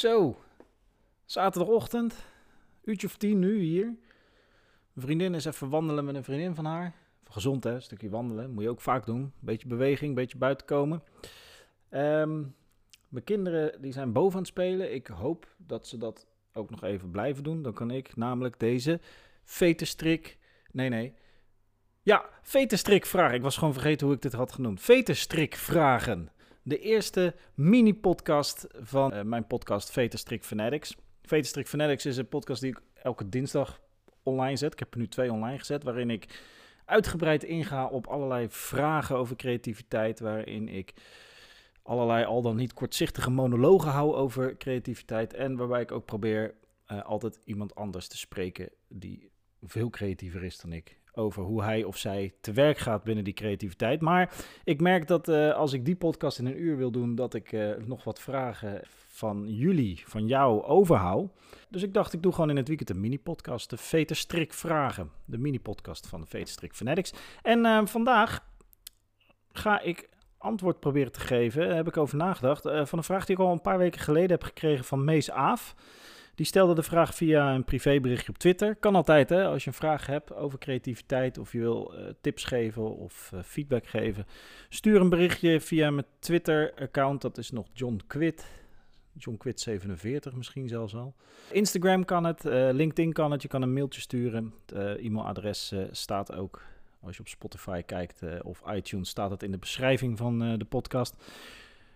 Zo, zaterdagochtend, uurtje of tien nu hier. Mijn vriendin is even wandelen met een vriendin van haar. Even gezond hè, een stukje wandelen, moet je ook vaak doen. Beetje beweging, beetje buiten komen. Ehm, mijn kinderen die zijn boven aan het spelen. Ik hoop dat ze dat ook nog even blijven doen. Dan kan ik namelijk deze veterstrik... Nee, nee. Ja, veterstrik vragen. Ik was gewoon vergeten hoe ik dit had genoemd. Veterstrik vragen de eerste mini-podcast van uh, mijn podcast Veterstrik Fanatics. Veterstrik Fanatics is een podcast die ik elke dinsdag online zet. Ik heb er nu twee online gezet, waarin ik uitgebreid inga op allerlei vragen over creativiteit, waarin ik allerlei al dan niet kortzichtige monologen hou over creativiteit en waarbij ik ook probeer uh, altijd iemand anders te spreken die veel creatiever is dan ik over hoe hij of zij te werk gaat binnen die creativiteit. Maar ik merk dat uh, als ik die podcast in een uur wil doen, dat ik uh, nog wat vragen van jullie, van jou overhoud. Dus ik dacht, ik doe gewoon in het weekend een mini-podcast, de Veterstrik Vragen. De mini-podcast van de Veterstrik Fanatics. En uh, vandaag ga ik antwoord proberen te geven, daar heb ik over nagedacht, van een vraag die ik al een paar weken geleden heb gekregen van Mees Aaf. Die stelde de vraag via een privéberichtje op Twitter. Kan altijd, hè? Als je een vraag hebt over creativiteit of je wil uh, tips geven of uh, feedback geven. Stuur een berichtje via mijn Twitter-account. Dat is nog John Quid. John Quid 47 misschien zelfs al. Instagram kan het, uh, LinkedIn kan het. Je kan een mailtje sturen. Het e-mailadres staat ook als je op Spotify kijkt of iTunes staat het in de beschrijving van de podcast.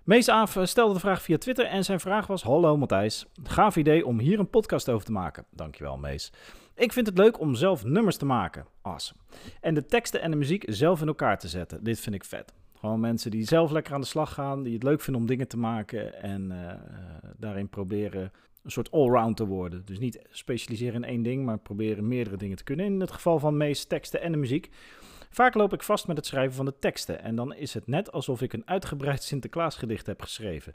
Mees Aaf stelde de vraag via Twitter en zijn vraag was: Hallo Matthijs, gaaf idee om hier een podcast over te maken. Dankjewel Mees. Ik vind het leuk om zelf nummers te maken. Awesome. En de teksten en de muziek zelf in elkaar te zetten. Dit vind ik vet. Gewoon mensen die zelf lekker aan de slag gaan, die het leuk vinden om dingen te maken en uh, daarin proberen een soort allround te worden. Dus niet specialiseren in één ding, maar proberen meerdere dingen te kunnen. In het geval van Mees teksten en de muziek. Vaak loop ik vast met het schrijven van de teksten en dan is het net alsof ik een uitgebreid Sinterklaasgedicht heb geschreven.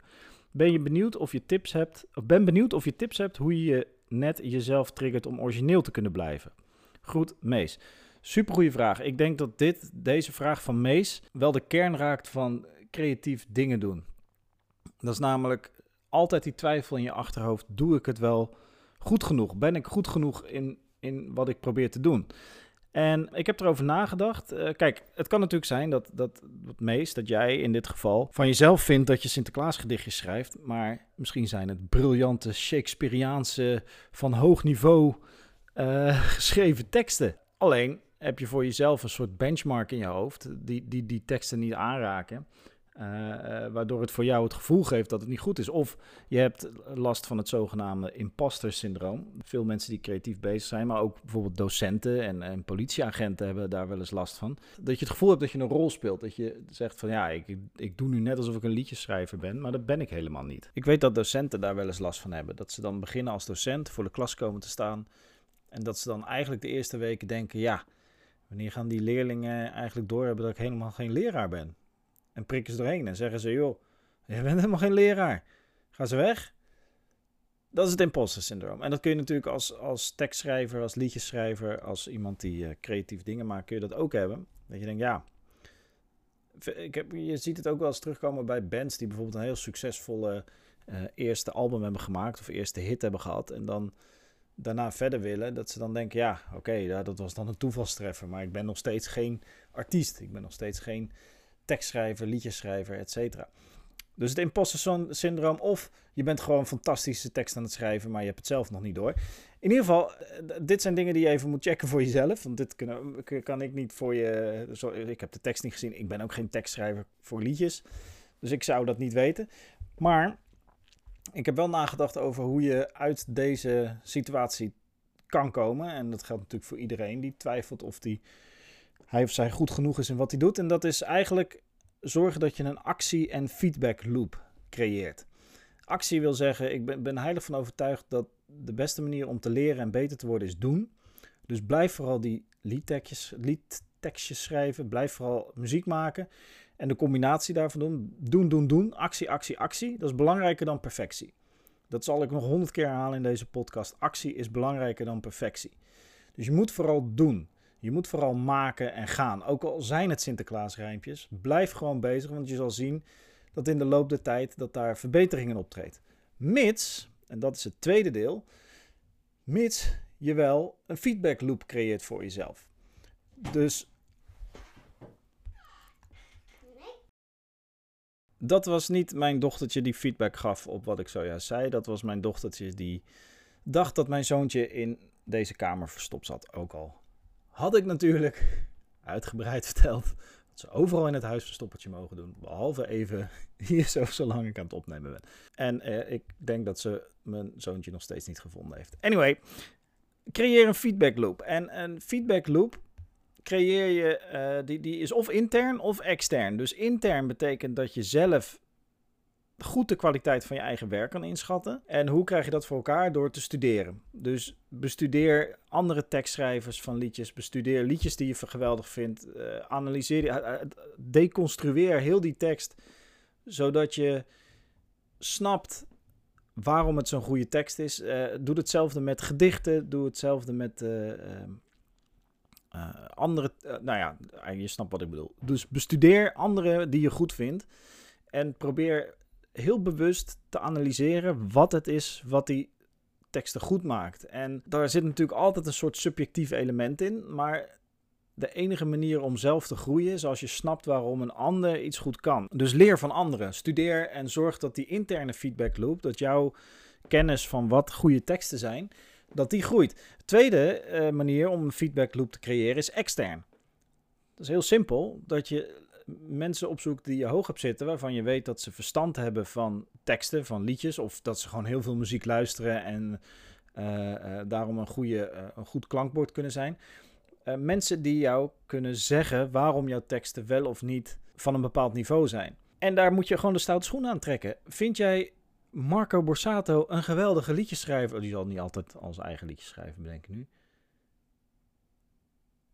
Ben je benieuwd of je tips hebt, of ben benieuwd of je tips hebt hoe je net jezelf triggert om origineel te kunnen blijven? Groet Mees. Super goede vraag. Ik denk dat dit, deze vraag van Mees wel de kern raakt van creatief dingen doen. Dat is namelijk altijd die twijfel in je achterhoofd: doe ik het wel goed genoeg? Ben ik goed genoeg in, in wat ik probeer te doen? En ik heb erover nagedacht. Uh, kijk, het kan natuurlijk zijn dat, dat het meest, dat jij in dit geval van jezelf vindt dat je Sinterklaas gedichtjes schrijft. Maar misschien zijn het briljante Shakespeareaanse, van hoog niveau uh, geschreven teksten. Alleen heb je voor jezelf een soort benchmark in je hoofd die die, die teksten niet aanraken. Uh, uh, waardoor het voor jou het gevoel geeft dat het niet goed is. Of je hebt last van het zogenaamde imposter syndroom. Veel mensen die creatief bezig zijn, maar ook bijvoorbeeld docenten en, en, politieagenten hebben daar wel eens last van. Dat je het gevoel hebt dat je een rol speelt. Dat je zegt van ja, ik, ik doe nu net alsof ik een liedjeschrijver ben, maar dat ben ik helemaal niet. Ik weet dat docenten daar wel eens last van hebben. Dat ze dan beginnen als docent, voor de klas komen te staan. En dat ze dan eigenlijk de eerste weken denken, ja, wanneer gaan die leerlingen eigenlijk doorhebben dat ik helemaal geen leraar ben? En prikken ze doorheen en zeggen ze: joh, je bent helemaal geen leraar. Ga ze weg. Dat is het imposter syndroom. En dat kun je natuurlijk als, als tekstschrijver, als liedjeschrijver, als iemand die uh, creatief dingen maakt, kun je dat ook hebben. Dat je denkt, ja. Ik heb, je ziet het ook wel eens terugkomen bij bands die bijvoorbeeld een heel succesvolle uh, eerste album hebben gemaakt of eerste hit hebben gehad. En dan daarna verder willen. Dat ze dan denken, ja, oké, dat was dan een toevalstreffer. Maar ik ben nog steeds geen artiest. Ik ben nog steeds geen tekstschrijver, liedjeschrijver, et cetera. Dus het imposter syndroom of je bent gewoon fantastische tekst aan het schrijven, maar je hebt het zelf nog niet door. In ieder geval, eh, dit zijn dingen die je even moet checken voor jezelf. Want dit kan, kan ik niet voor je... ik heb de tekst niet gezien. Ik ben ook geen tekstschrijver voor liedjes. Dus ik zou dat niet weten. Maar ik heb wel nagedacht over hoe je uit deze situatie kan komen. En dat geldt natuurlijk voor iedereen die twijfelt of die hij of zij goed genoeg is in wat hij doet. En dat is eigenlijk zorgen dat je een actie- en feedback loop creëert. Actie wil zeggen, ik ben, ben heilig van overtuigd dat de beste manier om te leren en beter te worden is doen. Dus blijf vooral die liedtekstjes, liedtekstjes schrijven. Blijf vooral muziek maken. En de combinatie daarvan doen. Doen, doen, doen. Actie, actie, actie. Dat is belangrijker dan perfectie. Dat zal ik nog honderd keer herhalen in deze podcast. Actie is belangrijker dan perfectie. Dus je moet vooral doen. Je moet vooral maken en gaan. Ook al zijn het Sinterklaasrijmpjes, blijf gewoon bezig, want je zal zien dat in de loop der tijd dat daar verbeteringen optreedt. Mits En dat is het tweede deel. Mits je wel een feedback loop creëert voor jezelf. Dus dat was niet mijn dochtertje die feedback gaf op wat ik zojuist zei. Dat was mijn dochtertje die dacht dat mijn zoontje in deze kamer verstopt zat. Ook al had ik natuurlijk uitgebreid verteld dat ze overal in het huis verstoppertje mogen doen. Behalve even hier zo, zolang ik aan het opnemen ben. En eh, ik denk dat ze mijn zoontje nog steeds niet gevonden heeft. Anyway, creëer een feedback loop. En een feedback loop creëer je, uh, die, die is of intern of extern. Dus intern betekent dat je zelf goed de kwaliteit van je eigen werk kan inschatten. En hoe krijg je dat voor elkaar? Door te studeren. Dus bestudeer andere tekstschrijvers van liedjes. Bestudeer liedjes die je geweldig vindt. Uh, analyseer, uh, deconstrueer heel die tekst. Zodat je snapt waarom het zo'n goede tekst is. Doe hetzelfde met gedichten. Doe hetzelfde met andere. nou ja, je snapt wat ik bedoel. Dus bestudeer andere die je goed vindt. En probeer heel bewust te analyseren wat het is wat die teksten goed maakt. En daar zit natuurlijk altijd een soort subjectief element in, maar de enige manier om zelf te groeien is als je snapt waarom een ander iets goed kan. Dus leer van anderen, studeer en zorg dat die interne feedback loop, dat jouw kennis van wat goede teksten zijn, dat die groeit. tweede uh, manier om een feedback loop te creëren is extern. Dat is heel simpel, dat je mensen opzoekt die je hoog hebt zitten, waarvan je weet dat ze verstand hebben van teksten, van liedjes, of dat ze gewoon heel veel muziek luisteren en uh, uh, daarom een, goede, uh, een goed klankbord kunnen zijn. mensen die jou kunnen zeggen waarom jouw teksten wel of niet van een bepaald niveau zijn. En daar moet je gewoon de stoute schoen aan trekken. Vind jij Marco Borsato een geweldige liedjeschrijver? Oh, die zal niet altijd als eigen liedjes schrijven, bedenk ik nu.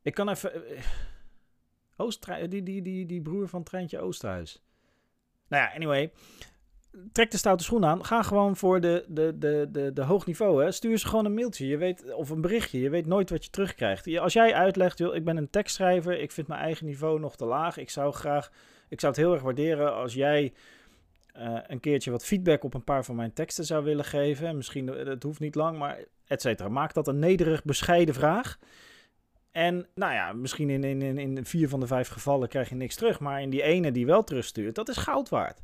Ik kan even Oosterhuis, die, die, die, die broer van Treintje Oosterhuis. Nou ja, anyway. Trek de stoute schoen aan. Ga gewoon voor de, de, de, de, de hoog niveau. Hè. Stuur ze gewoon een mailtje je weet, of een berichtje. Je weet nooit wat je terugkrijgt. Als jij uitlegt, joh, ik ben een tekstschrijver. Ik vind mijn eigen niveau nog te laag. Ik zou graag, ik zou het heel erg waarderen als jij uh, een keertje wat feedback op een paar van mijn teksten zou willen geven. Misschien, het hoeft niet lang, maar et cetera. Maak dat een nederig, bescheiden vraag. En nou ja, misschien in, in, in vier van de vijf gevallen krijg je niks terug. Maar in die ene die wel terugstuurt, dat is goud waard.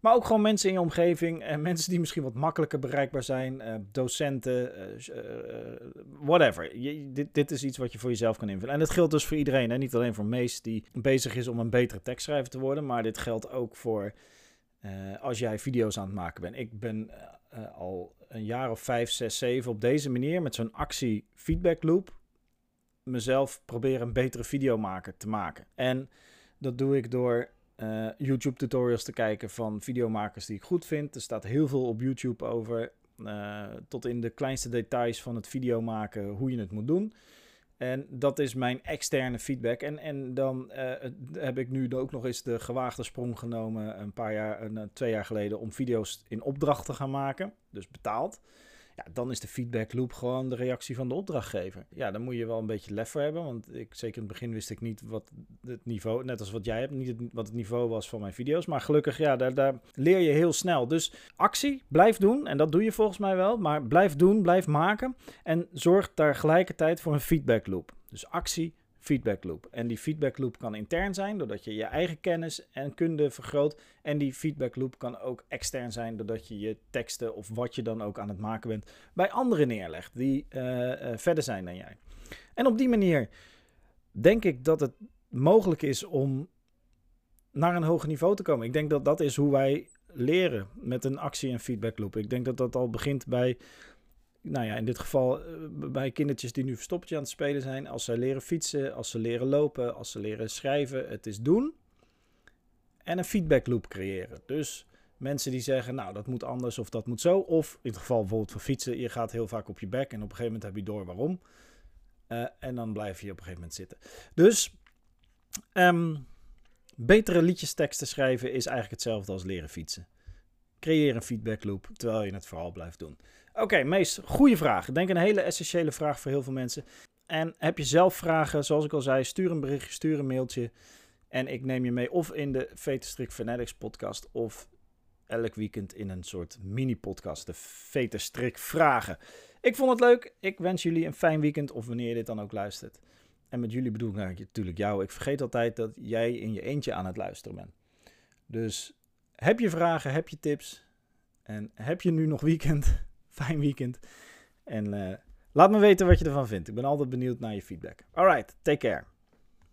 Maar ook gewoon mensen in je omgeving. Uh, mensen die misschien wat makkelijker bereikbaar zijn. Uh, docenten, uh, whatever. Dit, dit is iets wat je voor jezelf kan invullen. En dat geldt dus voor iedereen. Hè? Niet alleen voor Mees die bezig is om een betere tekstschrijver te worden. Maar dit geldt ook voor als jij video's aan het maken bent. Ik ben al een jaar of vijf, zes, zeven op deze manier met zo'n actie feedback loop mezelf proberen een betere videomaker te maken. En dat doe ik door uh, YouTube tutorials te kijken van videomakers die ik goed vind. Er staat heel veel op YouTube over. Uh, tot in de kleinste details van het videomaken, hoe je het moet doen. En dat is mijn externe feedback. En, en dan uh, heb ik nu ook nog eens de gewaagde sprong genomen, een paar jaar, uh, twee jaar geleden, om video's in opdracht te gaan maken. Dus betaald dan is de feedback loop gewoon de reactie van de opdrachtgever. Ja, dan moet je wel een beetje lef voor hebben. Want ik, zeker in het begin wist ik niet wat het niveau, net als wat jij hebt, niet wat het niveau was van mijn video's. Maar gelukkig, ja, daar, daar leer je heel snel. Dus actie, blijf doen. En dat doe je volgens mij wel. Maar blijf doen, blijf maken. En zorg daar gelijkertijd voor een feedback loop. Dus actie, feedback loop. En die feedback loop kan intern zijn, doordat je je eigen kennis en kunde vergroot. En die feedback loop kan ook extern zijn, doordat je je teksten of wat je dan ook aan het maken bent, bij anderen neerlegt die uh, uh, verder zijn dan jij. En op die manier denk ik dat het mogelijk is om naar een hoger niveau te komen. Ik denk dat dat is hoe wij leren met een actie- en feedback loop. Ik denk dat dat al begint bij nou ja, in dit geval eh, bij kindertjes die nu verstoppertje aan het spelen zijn, als ze leren fietsen, als ze leren lopen, als ze leren schrijven, het is doen. En een feedback loop creëren. Dus mensen die zeggen, nou dat moet anders of dat moet zo. Of in het geval bijvoorbeeld van fietsen, je gaat heel vaak op je bek en op een gegeven moment heb je door waarom. Uh, en dan blijf je op een gegeven moment zitten. Dus um, betere liedjesteksten schrijven is eigenlijk hetzelfde als leren fietsen. Creëer een feedback loop terwijl je het vooral blijft doen. Oké, okay, meest goede vraag. Ik denk een hele essentiële vraag voor heel veel mensen. En heb je zelf vragen, zoals ik al zei, stuur een berichtje, stuur een mailtje. En ik neem je mee of in de Vetenstrik Fanatics podcast of elk weekend in een soort mini-podcast, de Veterstrik Vragen. Ik vond het leuk. Ik wens jullie een fijn weekend of wanneer je dit dan ook luistert. En met jullie bedoel ik natuurlijk jou. Ik vergeet altijd dat jij in je eentje aan het luisteren bent. Dus heb je vragen, heb je tips en heb je nu nog weekend? Fijn weekend. En uh, laat me weten wat je ervan vindt. Ik ben altijd benieuwd naar je feedback. Alright, take care.